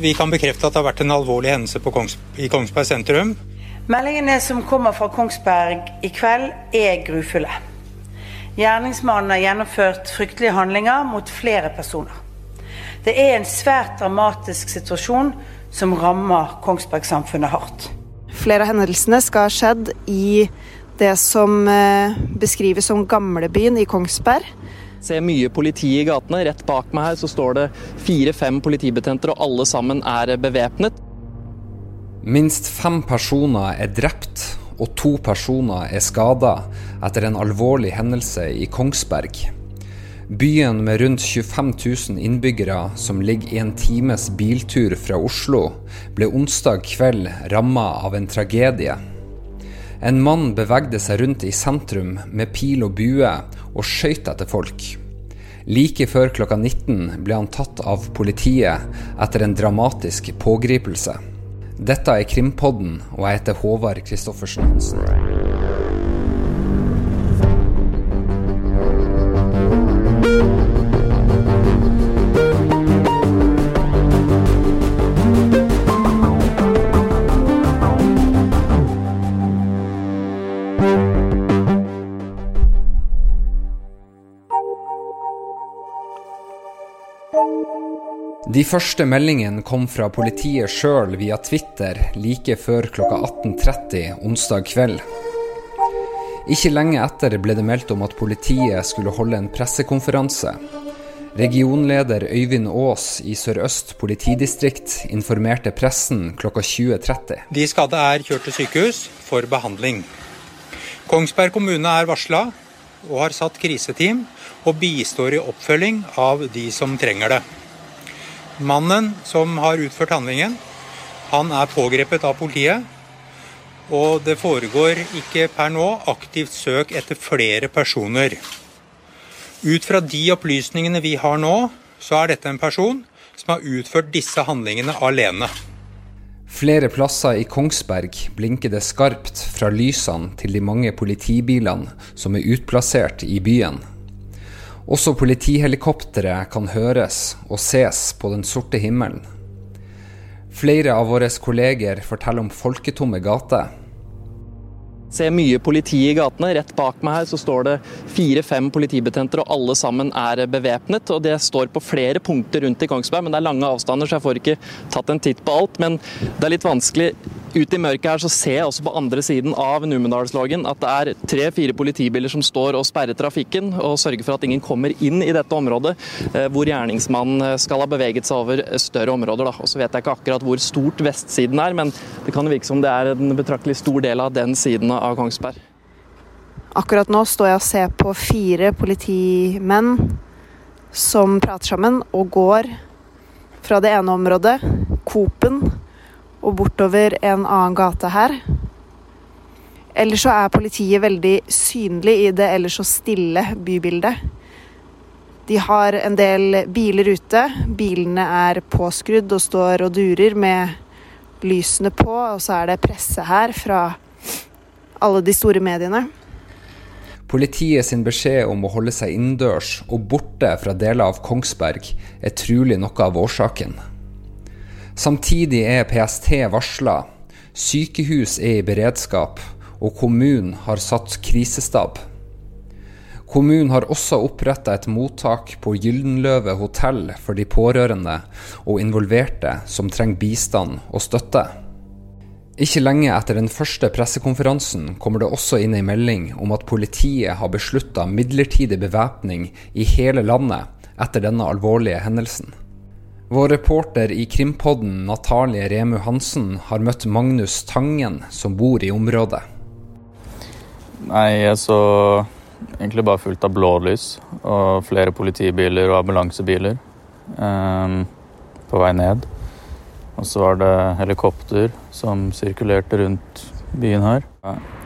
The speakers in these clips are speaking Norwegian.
Vi kan bekrefte at det har vært en alvorlig hendelse Kongs i Kongsberg sentrum. Meldingene som kommer fra Kongsberg i kveld, er grufulle. Gjerningsmannen har gjennomført fryktelige handlinger mot flere personer. Det er en svært dramatisk situasjon som rammer Kongsberg-samfunnet hardt. Flere av hendelsene skal ha skjedd i det som eh, beskrives som gamlebyen i Kongsberg. Ser mye politi i gatene. Rett bak meg her så står det fire-fem politibetjenter, og alle sammen er bevæpnet. Minst fem personer er drept og to personer er skada etter en alvorlig hendelse i Kongsberg. Byen med rundt 25 000 innbyggere som ligger i en times biltur fra Oslo, ble onsdag kveld ramma av en tragedie. En mann bevegde seg rundt i sentrum med pil og bue og skøyt etter folk. Like før klokka 19 ble han tatt av politiet etter en dramatisk pågripelse. Dette er Krimpodden, og jeg heter Håvard Christoffersen Hansen. De første meldingene kom fra politiet sjøl via Twitter like før klokka 18.30 onsdag kveld. Ikke lenge etter ble det meldt om at politiet skulle holde en pressekonferanse. Regionleder Øyvind Aas i Sør-Øst politidistrikt informerte pressen klokka 20.30. De skadde er kjørt til sykehus for behandling. Kongsberg kommune er varsla og har satt kriseteam og bistår i oppfølging av de som trenger det. Mannen som har utført handlingen, han er pågrepet av politiet. Og det foregår ikke per nå aktivt søk etter flere personer. Ut fra de opplysningene vi har nå, så er dette en person som har utført disse handlingene alene. Flere plasser i Kongsberg blinker det skarpt fra lysene til de mange politibilene som er utplassert i byen. Også politihelikoptre kan høres og ses på den sorte himmelen. Flere av våre kolleger forteller om folketomme gater. Ser mye politi i gatene. Rett bak meg her så står det fire-fem politibetjenter, og alle sammen er bevæpnet. og Det står på flere punkter rundt i Kongsberg, men det er lange avstander, så jeg får ikke tatt en titt på alt. Men det er litt vanskelig Ute i mørket her så ser jeg også på andre siden av Numedalslågen at det er tre-fire politibiler som står og sperrer trafikken og sørger for at ingen kommer inn i dette området eh, hvor gjerningsmannen eh, skal ha beveget seg over større områder. Og så vet jeg ikke akkurat hvor stort vestsiden er, men det kan virke som det er en betraktelig stor del av den siden av Kongsberg. Akkurat nå står jeg og ser på fire politimenn som prater sammen og går fra det ene området, Coop-en, og bortover en annen gate her. Ellers så er politiet veldig synlig i det ellers så stille bybildet. De har en del biler ute. Bilene er påskrudd og står og durer med lysene på, og så er det presse her fra alle de store mediene. Politiet sin beskjed om å holde seg innendørs og borte fra deler av Kongsberg er trolig noe av årsaken. Samtidig er PST varsla, sykehus er i beredskap, og kommunen har satt krisestab. Kommunen har også oppretta et mottak på Gyldenløve hotell for de pårørende og involverte som trenger bistand og støtte. Ikke lenge etter den første pressekonferansen kommer det også inn ei melding om at politiet har beslutta midlertidig bevæpning i hele landet etter denne alvorlige hendelsen. Vår reporter i Krimpodden, Natalie Remu Hansen, har møtt Magnus Tangen, som bor i området. Nei, jeg så egentlig bare fullt av blålys og flere politibiler og ambulansebiler um, på vei ned. Og så var det helikopter som sirkulerte rundt byen her.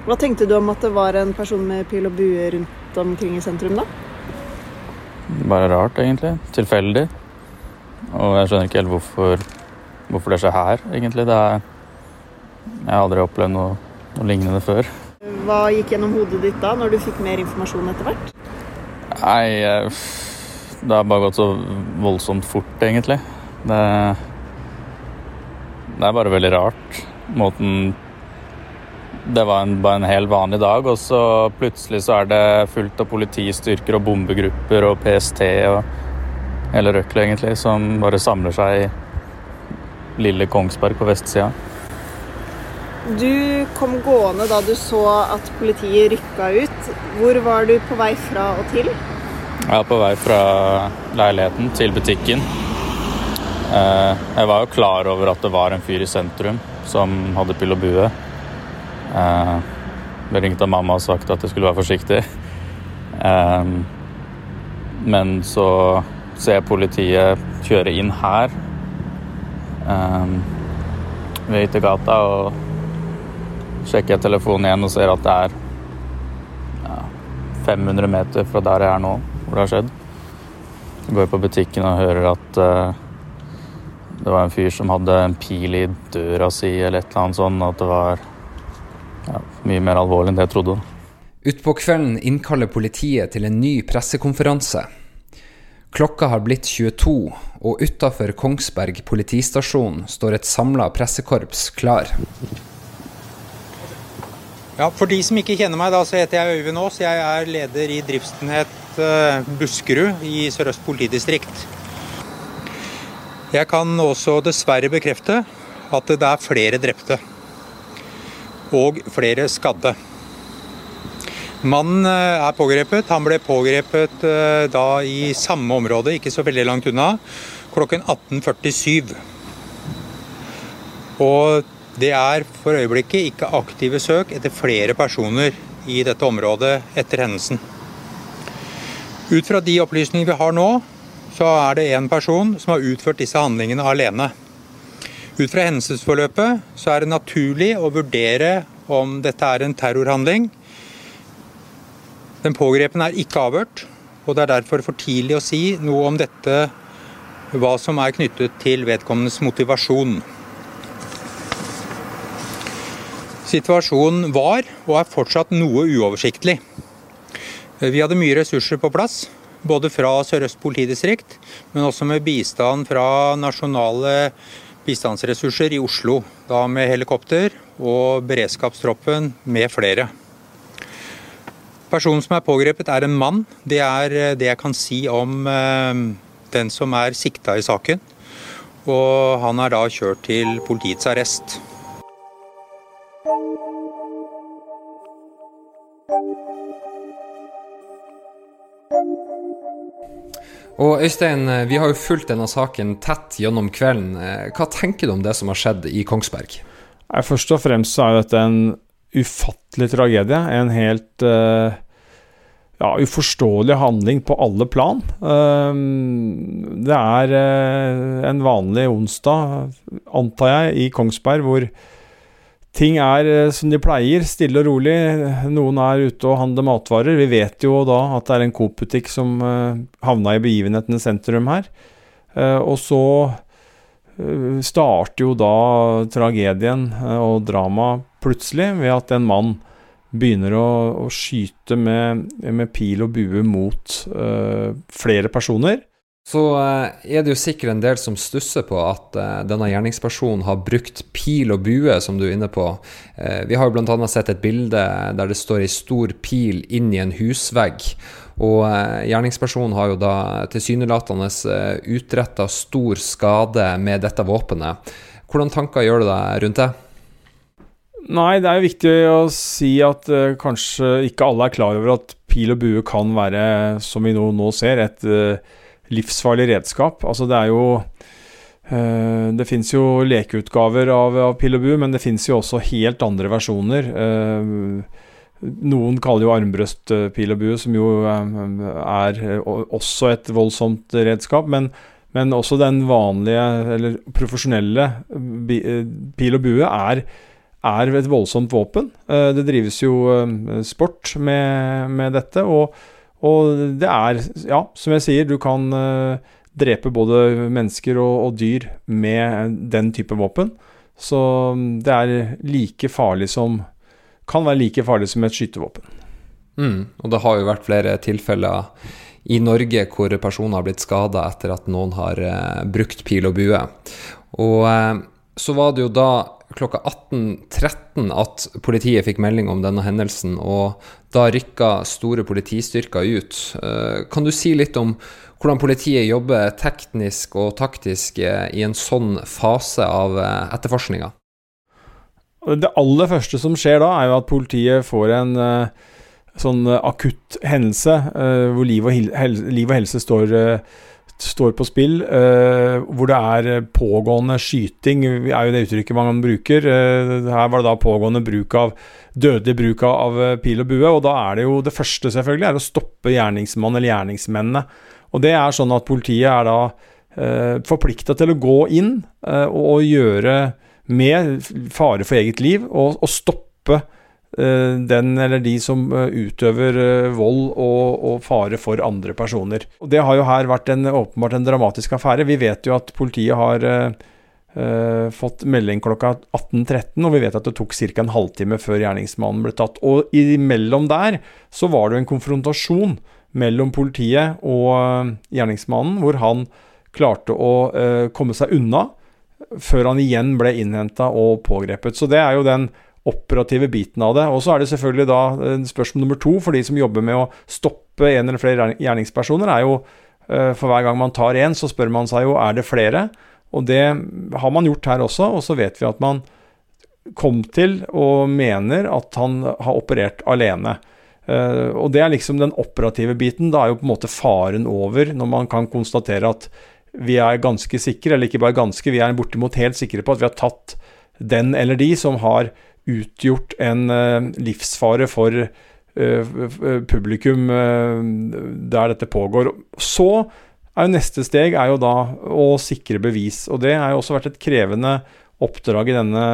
Hva tenkte du om at det var en person med pil og bue rundt omkring i sentrum, da? Bare rart, egentlig. Tilfeldig. Og jeg skjønner ikke helt hvorfor, hvorfor det skjer her, egentlig. Er, jeg har aldri opplevd noe, noe, lignende før. Hva gikk gjennom hodet ditt da, når du fikk mer informasjon etter hvert? Nei, det har bare gått så voldsomt fort, egentlig. Det, det er bare veldig rart. Måten Det var en, bare en helt vanlig dag, og så plutselig så er det fullt av politistyrker og bombegrupper og PST og hele røkla, egentlig, som bare samler seg i lille Kongsberg på vestsida. Du kom gående da du så at politiet rykka ut. Hvor var du på vei fra og til? Jeg var på vei fra leiligheten til butikken. Eh, jeg var jo klar over at det var en fyr i sentrum som hadde pil og bue. Jeg ringte mamma og sagt at jeg skulle være forsiktig. Eh, men så ser politiet kjøre inn her eh, ved yttergata, og sjekker telefonen igjen og ser at det er ja, 500 meter fra der jeg er nå, hvor det har skjedd. Så går jeg på butikken og hører at det var en fyr som hadde en pil i døra si eller et eller annet sånt, at det var ja, mye mer alvorlig enn det jeg trodde. Utpå kvelden innkaller politiet til en ny pressekonferanse. Klokka har blitt 22, og utafor Kongsberg politistasjon står et samla pressekorps klar. Ja, For de som ikke kjenner meg, da, så heter jeg Øyvind Aas. Jeg er leder i driftsenhet eh, Buskerud i Sør-Øst politidistrikt. Jeg kan også dessverre bekrefte at det er flere drepte og flere skadde. Mannen eh, er pågrepet. Han ble pågrepet eh, da i samme område, ikke så veldig langt unna, klokken 18.47. Og det er for øyeblikket ikke aktive søk etter flere personer i dette området etter hendelsen. Ut fra de opplysningene vi har nå, så er det én person som har utført disse handlingene alene. Ut fra hendelsesforløpet så er det naturlig å vurdere om dette er en terrorhandling. Den pågrepne er ikke avhørt, og det er derfor for tidlig å si noe om dette, hva som er knyttet til vedkommendes motivasjon. Situasjonen var, og er fortsatt, noe uoversiktlig. Vi hadde mye ressurser på plass, både fra Sør-Øst politidistrikt, men også med bistand fra nasjonale bistandsressurser i Oslo. Da med helikopter og beredskapstroppen med flere. Personen som er pågrepet er en mann. Det er eh, det jeg kan si om eh, den som er sikta i saken. Og han er da kjørt til politiets arrest. Og Øystein, eh, vi har jo fulgt denne saken tett gjennom kvelden. Hva tenker du om det som har skjedd i Kongsberg? Først og fremst så er dette en ufattelig tragedie. En helt uh, ja, uforståelig handling på alle plan. Uh, det er uh, en vanlig onsdag, antar jeg, i Kongsberg hvor Ting er eh, som de pleier, stille og rolig. Noen er ute og handler matvarer. Vi vet jo da at det er en Coop-butikk som uh, havna i begivenhetene sentrum her. Og så starter jo da tragedien og dramaet plutselig ved at en mann begynner å, å skyte med, med, pil og bue mot flere personer. Så eh, er det jo sikkert en del som stusser på at eh, denne gjerningspersonen har brukt pil og bue, som du er inne på. Vi har jo bl.a. sett et bilde der det står ei stor pil inn i en husvegg. Og gjerningspersonen har jo da tilsynelatende utretta stor skade med dette våpenet. Hvordan tanker gjør du deg rundt det? Nei, det er jo viktig å si at uh, kanskje ikke alle er klar over at pil og bue kan være, som vi nå, nå ser, et uh, livsfarlig redskap. Altså det er jo uh, Det fins jo lekeutgaver av, av pil og bue, men det fins jo også helt andre versjoner. Noen kaller jo armbrøst pil og bue, som jo er også et voldsomt redskap. Men, men også den vanlige, eller profesjonelle pil og bue er, er et voldsomt våpen. Det drives jo sport med, med dette. og og det er, ja, som jeg sier, du kan uh, drepe både mennesker og, og, dyr med den type våpen. Så mm, det er like farlig som Kan være like farlig som et skytevåpen. Mm, og det har jo vært flere tilfeller i Norge hvor personer har blitt skada etter at noen har brukt pil og bue. Og så var det jo da klokka 18.13 at politiet fikk melding om denne hendelsen, og da rykka store politistyrker ut. Eh, kan du si litt om hvordan politiet jobber teknisk og taktisk i en sånn fase av eh, etterforskninga? Det aller første som skjer da, er jo at politiet får en sånn akutt hendelse hvor liv og, helse, står står på spill, uh, hvor det er pågående skyting, er jo det uttrykket man bruker. Uh, her var det da pågående bruk av dødelig bruk av pil og bue. Og da er det jo det første, selvfølgelig, er å stoppe gjerningsmann eller gjerningsmennene. Og det er sånn at politiet er da uh, forplikta til å gå inn og gjøre med fare for eget liv, og, stoppe Eh, den eller de som eh, utøver eh, vold og, og, fare for andre personer. Og Det har jo her vært en, åpenbart en dramatisk affære. Vi vet jo at politiet har uh, fått melding klokka 18.13, og vi vet at det tok ca. en halvtime før gjerningsmannen ble tatt. Og imellom der så var det jo en konfrontasjon mellom politiet og gjerningsmannen, hvor han klarte å uh, komme seg unna før han igjen ble innhenta og pågrepet. Så det er jo den operative biten av det. Og så er det selvfølgelig da eh, spørsmål nummer to for de som jobber med å stoppe en eller flere gjerningspersoner, er jo eh, for hver gang man tar én, så spør man seg jo er det flere. Og det har man gjort her også, og så vet vi at man kom til og mener at han har operert alene. Uh, og det er liksom den operative biten. Da er jo på en måte faren over når man kan konstatere at vi er ganske sikre, eller ikke bare ganske, vi er bortimot helt sikre på at vi har tatt den eller de som har utgjort en uh, livsfare for uh, publikum uh, der dette pågår. Så er jo neste steg er jo da å sikre bevis. Og det har jo også vært et krevende oppdrag i denne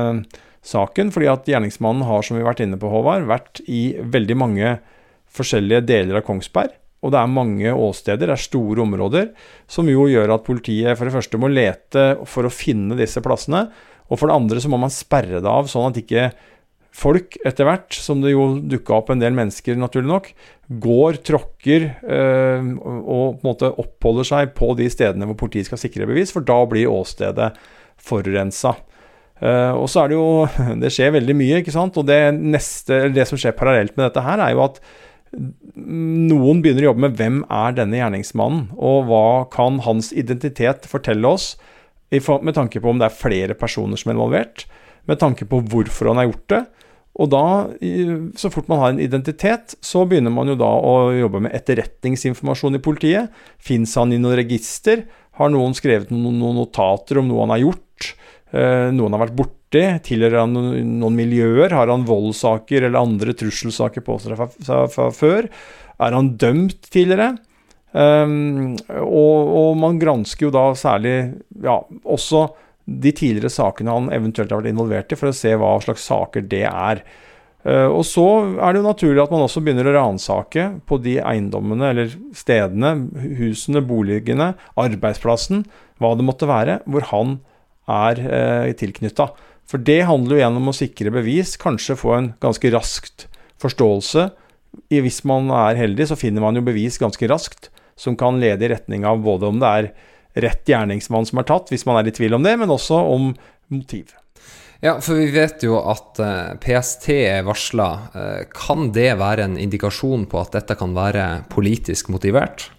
saken, fordi at gjerningsmannen har, som vi har vært inne på, Håvard, vært i veldig mange forskjellige deler av Kongsberg. Og det er mange åsteder, det er store områder, som jo gjør at politiet for det første må lete for å finne disse plassene. Og for det andre så må man sperre det av, sånn at ikke folk etter hvert, som det jo dukka opp en del mennesker, naturlig nok, går, tråkker øh, og på en måte oppholder seg på de stedene hvor politiet skal sikre bevis, for da blir åstedet forurensa. Uh, og så er det jo Det skjer veldig mye, ikke sant. Og det, neste, det som skjer parallelt med dette her, er jo at noen begynner å jobbe med hvem er denne gjerningsmannen, og hva kan hans identitet fortelle oss med tanke på om det er flere personer som er involvert, med tanke på hvorfor han har gjort det. Og da, så fort man har en identitet, så begynner man jo da å jobbe med etterretningsinformasjon i politiet. Fins han i noen register? Har noen skrevet noen, notater om noe han har gjort? Eh, noen har vært borti? Tilhører han noen, miljøer? Har han voldssaker eller andre trusselsaker på seg fra før? Er han dømt tidligere? Um, og, og, man gransker jo da særlig ja, også de tidligere sakene han eventuelt har vært involvert i, for å se hva slags saker det er. Uh, og så er det jo naturlig at man også begynner å ransake på de eiendommene eller stedene, husene, boligene, arbeidsplassen, hva det måtte være, hvor han er uh, tilknytta. For det handler jo igjen om å sikre bevis, kanskje få en ganske raskt forståelse. Hvis man er heldig, så finner man jo bevis ganske raskt som kan lede i retning av både om det er rett gjerningsmann som er tatt, hvis man er i tvil om det, men også om motiv. Ja, for vi vet jo at eh, PST er varsla. Eh, kan det være en indikasjon på at dette kan være politisk motivert?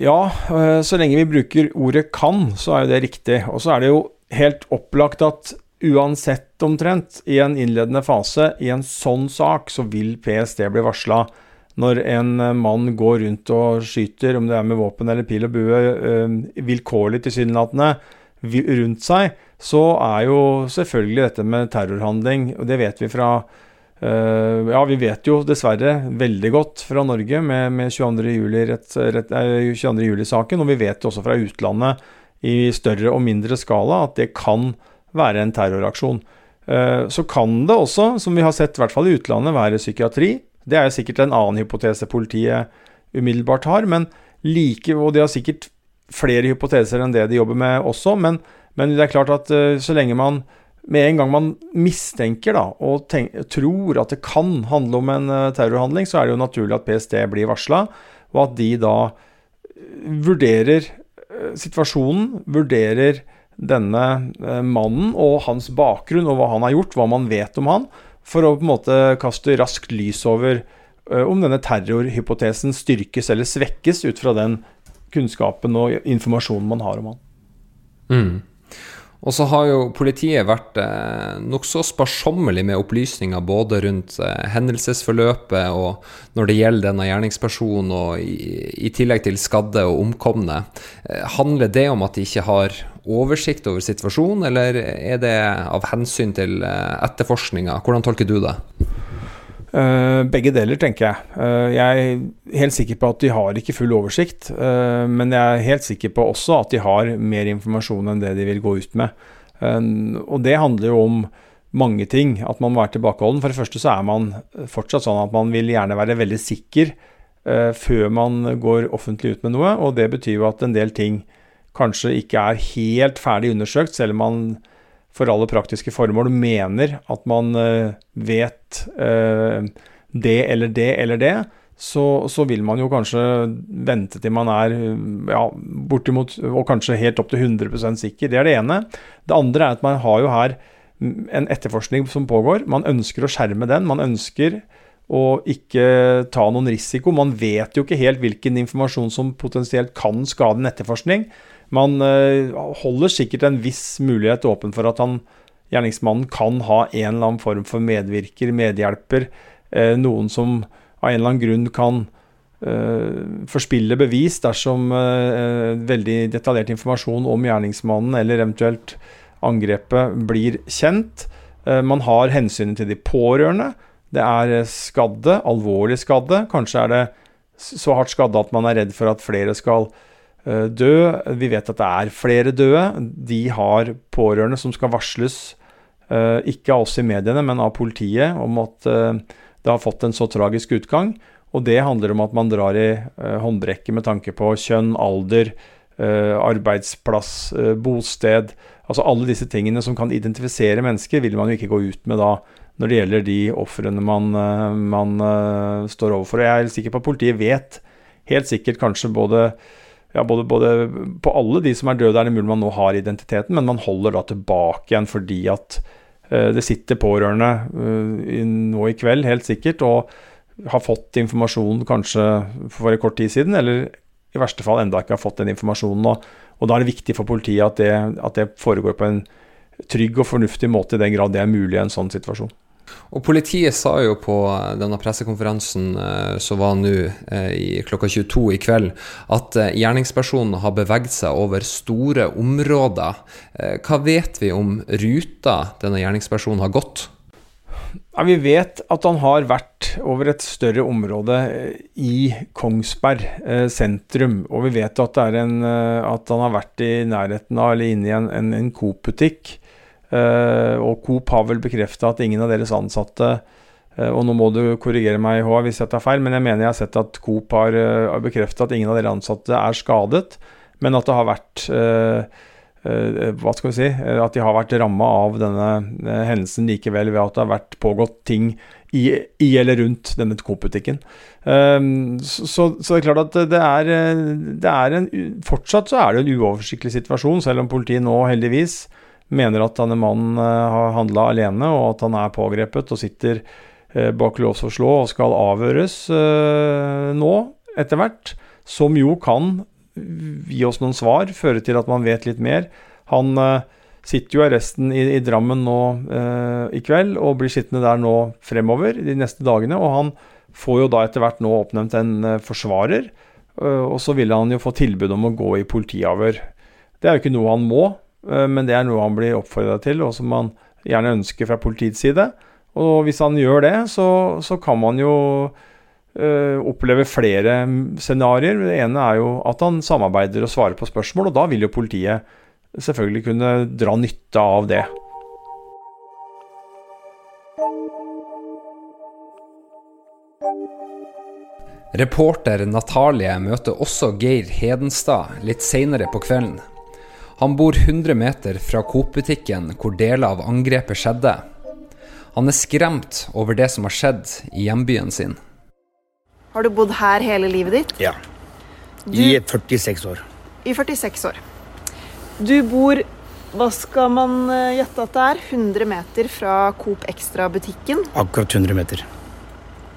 Ja, eh, så lenge vi bruker ordet 'kan', så er jo det riktig. Og så er det jo helt opplagt at uansett omtrent, i en innledende fase i en sånn sak, så vil PST bli varsla når en eh, mann går rundt og skyter, om det er med våpen eller pil og bue, eh, vilkårlig tilsynelatende rundt seg, så er jo selvfølgelig dette med terrorhandling, og det vet vi fra Uh, ja, vi vet jo dessverre veldig godt fra Norge med, med 22. juli-saken, og vi vet også fra utlandet i større og mindre skala at det kan være en terroraksjon. Så kan det også, som vi har sett i hvert fall i utlandet, være psykiatri. Det er jo sikkert en annen hypotese politiet umiddelbart har, men like, og de har sikkert flere hypoteser enn det de jobber med også, men, men det er klart at uh, så lenge man med en gang man mistenker da, og tenk, tror at det kan handle om en uh, terrorhandling, så er det jo naturlig at PST blir varsla, og at de da vurderer uh, situasjonen, vurderer denne eh, mannen og hans bakgrunn og hva han har gjort, hva man vet om han, for å på en måte kaste raskt lys over eh, om denne terrorhypotesen styrkes eller svekkes ut fra den kunnskapen og informasjonen man har om han. Mm. Og så har jo politiet vært eh, nokså sparsommelig med opplysninger både rundt eh, hendelsesforløpet og når det gjelder denne gjerningspersonen, og i, i tillegg til skadde og omkomne. Eh, handler det om at de ikke har oversikt over situasjonen, eller er det av hensyn til eh, etterforskninga? Hvordan tolker du det? Uh, begge deler, tenker jeg. Uh, jeg er helt sikker på at de har ikke full oversikt, uh, men jeg er helt sikker på også at de har mer informasjon enn det de vil gå ut med. og det handler jo om mange ting. At man må være tilbakeholden. For det første så er man fortsatt sånn at man vil gjerne være veldig sikker før man går offentlig ut med noe, og det betyr jo at en del ting kanskje ikke er helt ferdig undersøkt, selv om man for alle praktiske formål mener at man uh, vet uh, det eller det eller det, så, så, vil man jo kanskje vente til man er ja, bortimot og kanskje helt opp til 100% sikker. Det er det ene. Det andre er at man har jo her en etterforskning som pågår. Man ønsker å skjerme den. Man ønsker å ikke ta noen risiko. Man vet jo ikke helt hvilken informasjon som potensielt kan skade en etterforskning. Man eh, holder sikkert en viss mulighet åpen for at han, gjerningsmannen kan ha en eller annen form for medvirker, medhjelper, eh, noen som av en eller annen grunn kan uh, forspille bevis dersom uh, veldig detaljert informasjon om gjerningsmannen eller eventuelt angrepet blir kjent. Uh, man har hensynet til de pårørende. Det er skadde, alvorlig skadde. Kanskje er det så hardt skadde at man er redd for at flere skal Eh, dø. Vi vet at det er flere døde. De har pårørende som skal varsles, eh, ikke av oss i mediene, men av politiet, om at eh, det har fått en så tragisk utgang. Og det handler om at man drar i håndbrekket med tanke på kjønn, alder, arbeidsplass, bosted. Altså alle disse tingene som kan identifisere mennesker, vil man jo ikke gå ut med da når det gjelder de ofrene man, man står overfor. Og Jeg er sikker på at politiet vet helt sikkert kanskje både ja, både, både, på alle de som er døde, er det mulig man nå har identiteten, men man holder da tilbake igjen fordi at uh, det sitter pårørende uh, nå i kveld, helt sikkert, og har fått informasjon kanskje for en kort tid siden, eller i verste fall enda ikke har fått den informasjonen. Og, og da er det viktig for politiet at det, at det foregår på en trygg og fornuftig måte, i den grad det er mulig i en sånn situasjon. Og Politiet sa jo på denne pressekonferansen eh, som var nå eh, klokka 22 i kveld, at eh, gjerningspersonen har beveget seg over store områder. Hva vet vi om ruta denne gjerningspersonen har gått? Ja, vi vet at han har vært over et større område i Kongsberg sentrum. Og vi vet at, en, at, han har vært i nærheten av eller inne i en, en, en Coop-butikk. Uh, og Coop har vel bekrefta at ingen av deres ansatte uh, Og nå må du korrigere meg, Håvard, hvis jeg tar feil, men jeg mener jeg har sett at Coop har uh, bekrefta at ingen av deres ansatte er skadet, men at det har vært hva skal vi si, at de har vært ramma av denne hendelsen likevel ved at det har vært pågått ting i, i eller rundt denne Coop-butikken. Så, så, det er klart at det er, det er en Fortsatt så er det en uoversiktlig situasjon, selv om politiet nå heldigvis mener at denne mannen eh, har handla alene, og at han er pågrepet og sitter eh, bak lås og slå og skal avhøres eh, nå, etter hvert. Som jo kan gi oss noen svar, føre til at man vet litt mer. Han sitter jo i arresten i, i Drammen nå i kveld, og blir sittende der nå fremover de neste dagene. Og han får jo da etter hvert nå oppnevnt en forsvarer. og så vil han jo få tilbud om å gå i politiavhør. Det er jo ikke noe han må, men det er noe han blir oppfordra til, og som han gjerne ønsker fra politiets side. Og hvis han gjør det, så, så kan man jo øh, oppleve flere scenarioer. Det ene er jo at han samarbeider og svarer på spørsmål, og da vil jo politiet selvfølgelig kunne dra nytte av det. Reporter Natalie møter også Geir Hedenstad litt seinere på kvelden. Han bor 100 meter fra Coop-butikken hvor deler av angrepet skjedde. Han er skremt over det som har skjedd i hjembyen sin. Har du bodd her hele livet ditt? Ja. I du, 46 år. I 46 år. Du bor Hva skal man eh, gjette at det er? 100 meter fra Coop Extra-butikken. Akkurat 100 meter.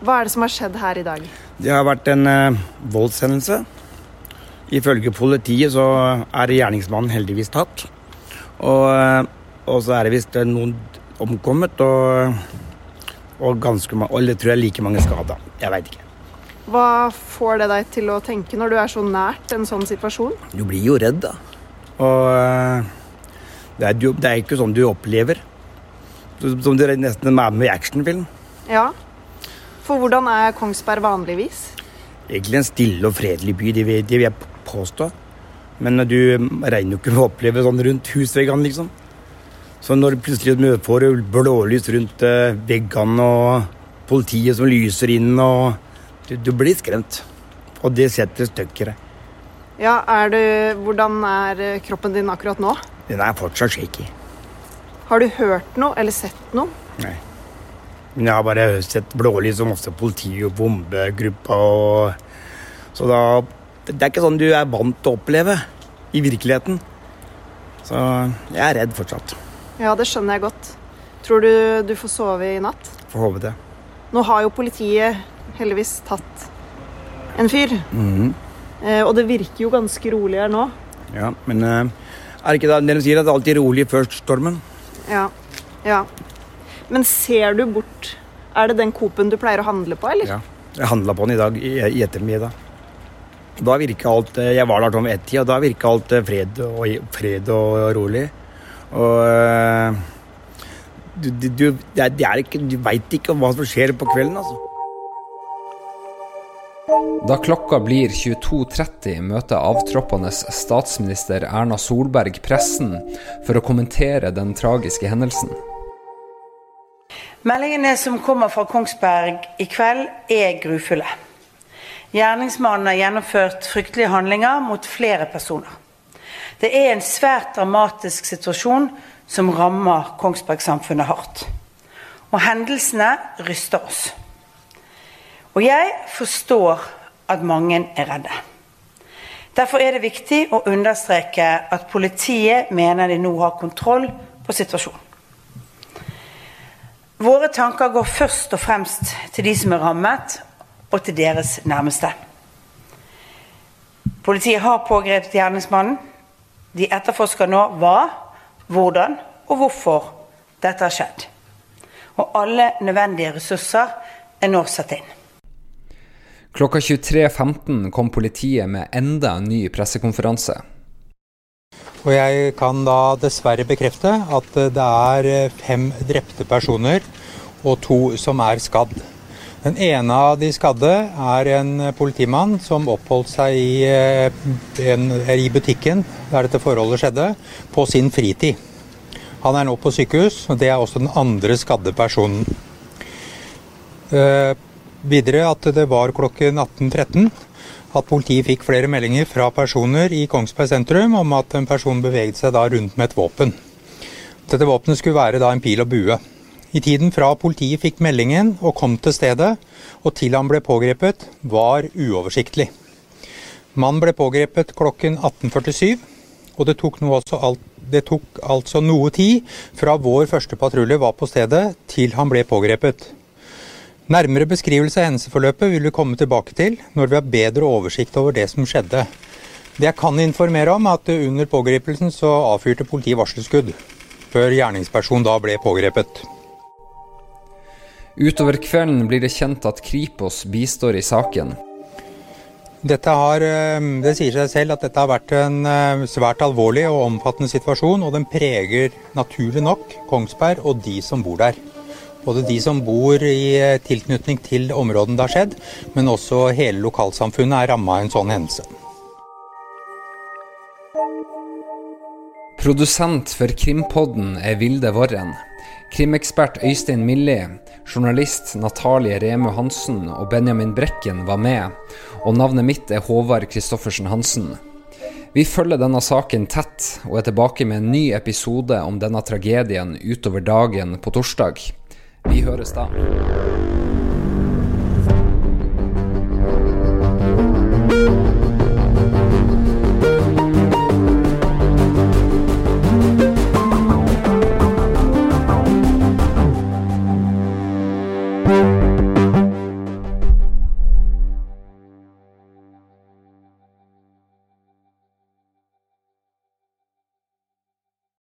Hva er det som har skjedd her i dag? Det har vært en uh, voldshendelse. Ifølge politiet så er gjerningsmannen heldigvis tatt. Og, og så er det visst noen omkommet og, og ganske mange, eller tror jeg like mange skada. Jeg veit ikke. Hva får det deg til å tenke når du er så nært en sånn situasjon? Du blir jo redd, da. Og det, er, det er ikke sånn du opplever. Som du nesten er med i actionfilm. Ja. For hvordan er Kongsberg vanligvis? Egentlig en stille og fredelig by, de det vil jeg påstå. Men du regner jo ikke med å oppleve sånn rundt husveggene, liksom. Så når plutselig får blålys rundt eh, veggene og politiet som lyser inn og Du, du blir skremt. Og det setter støkk i deg. Ja, er du, Hvordan er eh, kroppen din akkurat nå? Den er fortsatt shaky. Har du hørt noe eller sett noe? Nei. Men jeg har bare sett blålys og masse politi og bombegrupper og Så da Det er ikke sånn du er vant til å oppleve i virkeligheten. Så jeg er redd fortsatt. Ja, det skjønner jeg godt. Tror du du får sove i natt? Får håpe det. Nå har jo politiet heldigvis tatt en fyr. Mm -hmm. eh, og det virker jo ganske rolig her nå. Ja, men eh, er det ikke det de sier, at det alltid er rolig før stormen? Ja. ja. Men ser du bort Er det den Coop-en du pleier å handle på, eller? Ja. Jeg handla på den i dag i, i ettermiddag. Da virka alt eh, Jeg var der om ett-tid, og da virka alt eh, fred og, fred og rolig. Og eh, du, du, du, det er ikke, du veit ikke hva som skjer på kvelden, altså. Da klokka blir 22.30 møter avtroppende statsminister Erna Solberg pressen for å kommentere den tragiske hendelsen. Meldingene som kommer fra Kongsberg i kveld, er grufulle. Gjerningsmannen har gjennomført fryktelige handlinger mot flere personer. Det er en svært dramatisk situasjon som rammer Kongsberg-samfunnet hardt. Og hendelsene ryster oss. Og jeg forstår at mange er redde. Derfor er det viktig å understreke at politiet mener de nå har kontroll på situasjonen. Våre tanker går først og fremst til de som er rammet, og til deres nærmeste. Politiet har pågrepet gjerningsmannen. De etterforsker nå hva, hvordan og hvorfor dette har skjedd. Og alle nødvendige ressurser er nå satt inn. Klokka 23.15 kom politiet med enda en ny pressekonferanse. Og jeg kan da dessverre bekrefte at det er fem drepte personer og to som er skadd. Den ene av de skadde er en politimann som oppholdt seg i, eh, en, i butikken der dette forholdet skjedde, på sin fritid. Han er nå på sykehus, og det er også den andre skadde personen. Eh, Videre at det var klokken 18.13 at politiet fikk flere meldinger fra personer i Kongsberg sentrum om at en person beveget seg rundt med et våpen. Dette våpenet skulle være en pil og bue. I tiden fra politiet fikk meldingen og kom til stedet, og til han ble pågrepet, var uoversiktlig. Mannen ble pågrepet klokken 18.47, og det tok, alt, det tok altså noe tid fra vår første patrulje var på stedet til han ble pågrepet. Nærmere beskrivelse av hendelsesforløpet vil vi komme tilbake til når vi har bedre oversikt over det som skjedde. Det jeg kan informere om, er at under pågripelsen så avfyrte politiet varselskudd, før gjerningspersonen da ble pågrepet. Utover kvelden blir det kjent at Kripos bistår i saken. Dette har, eh, det sier seg selv at dette har vært en eh, svært alvorlig og omfattende situasjon, og den preger naturlig nok Kongsberg og de som bor der. Både de som bor i eh, tilknytning til områdene det har skjedd, men også hele lokalsamfunnet er ramma av en sånn hendelse. Produsent for Krimpodden er Vilde Worren. Krimekspert Øystein Millie, journalist Natalie Remu Hansen og Benjamin Brekken var med, og navnet mitt er Håvard Christoffersen Hansen. Vi følger denne saken tett, og er tilbake med en ny episode om denne tragedien utover dagen på torsdag. Vi høres da.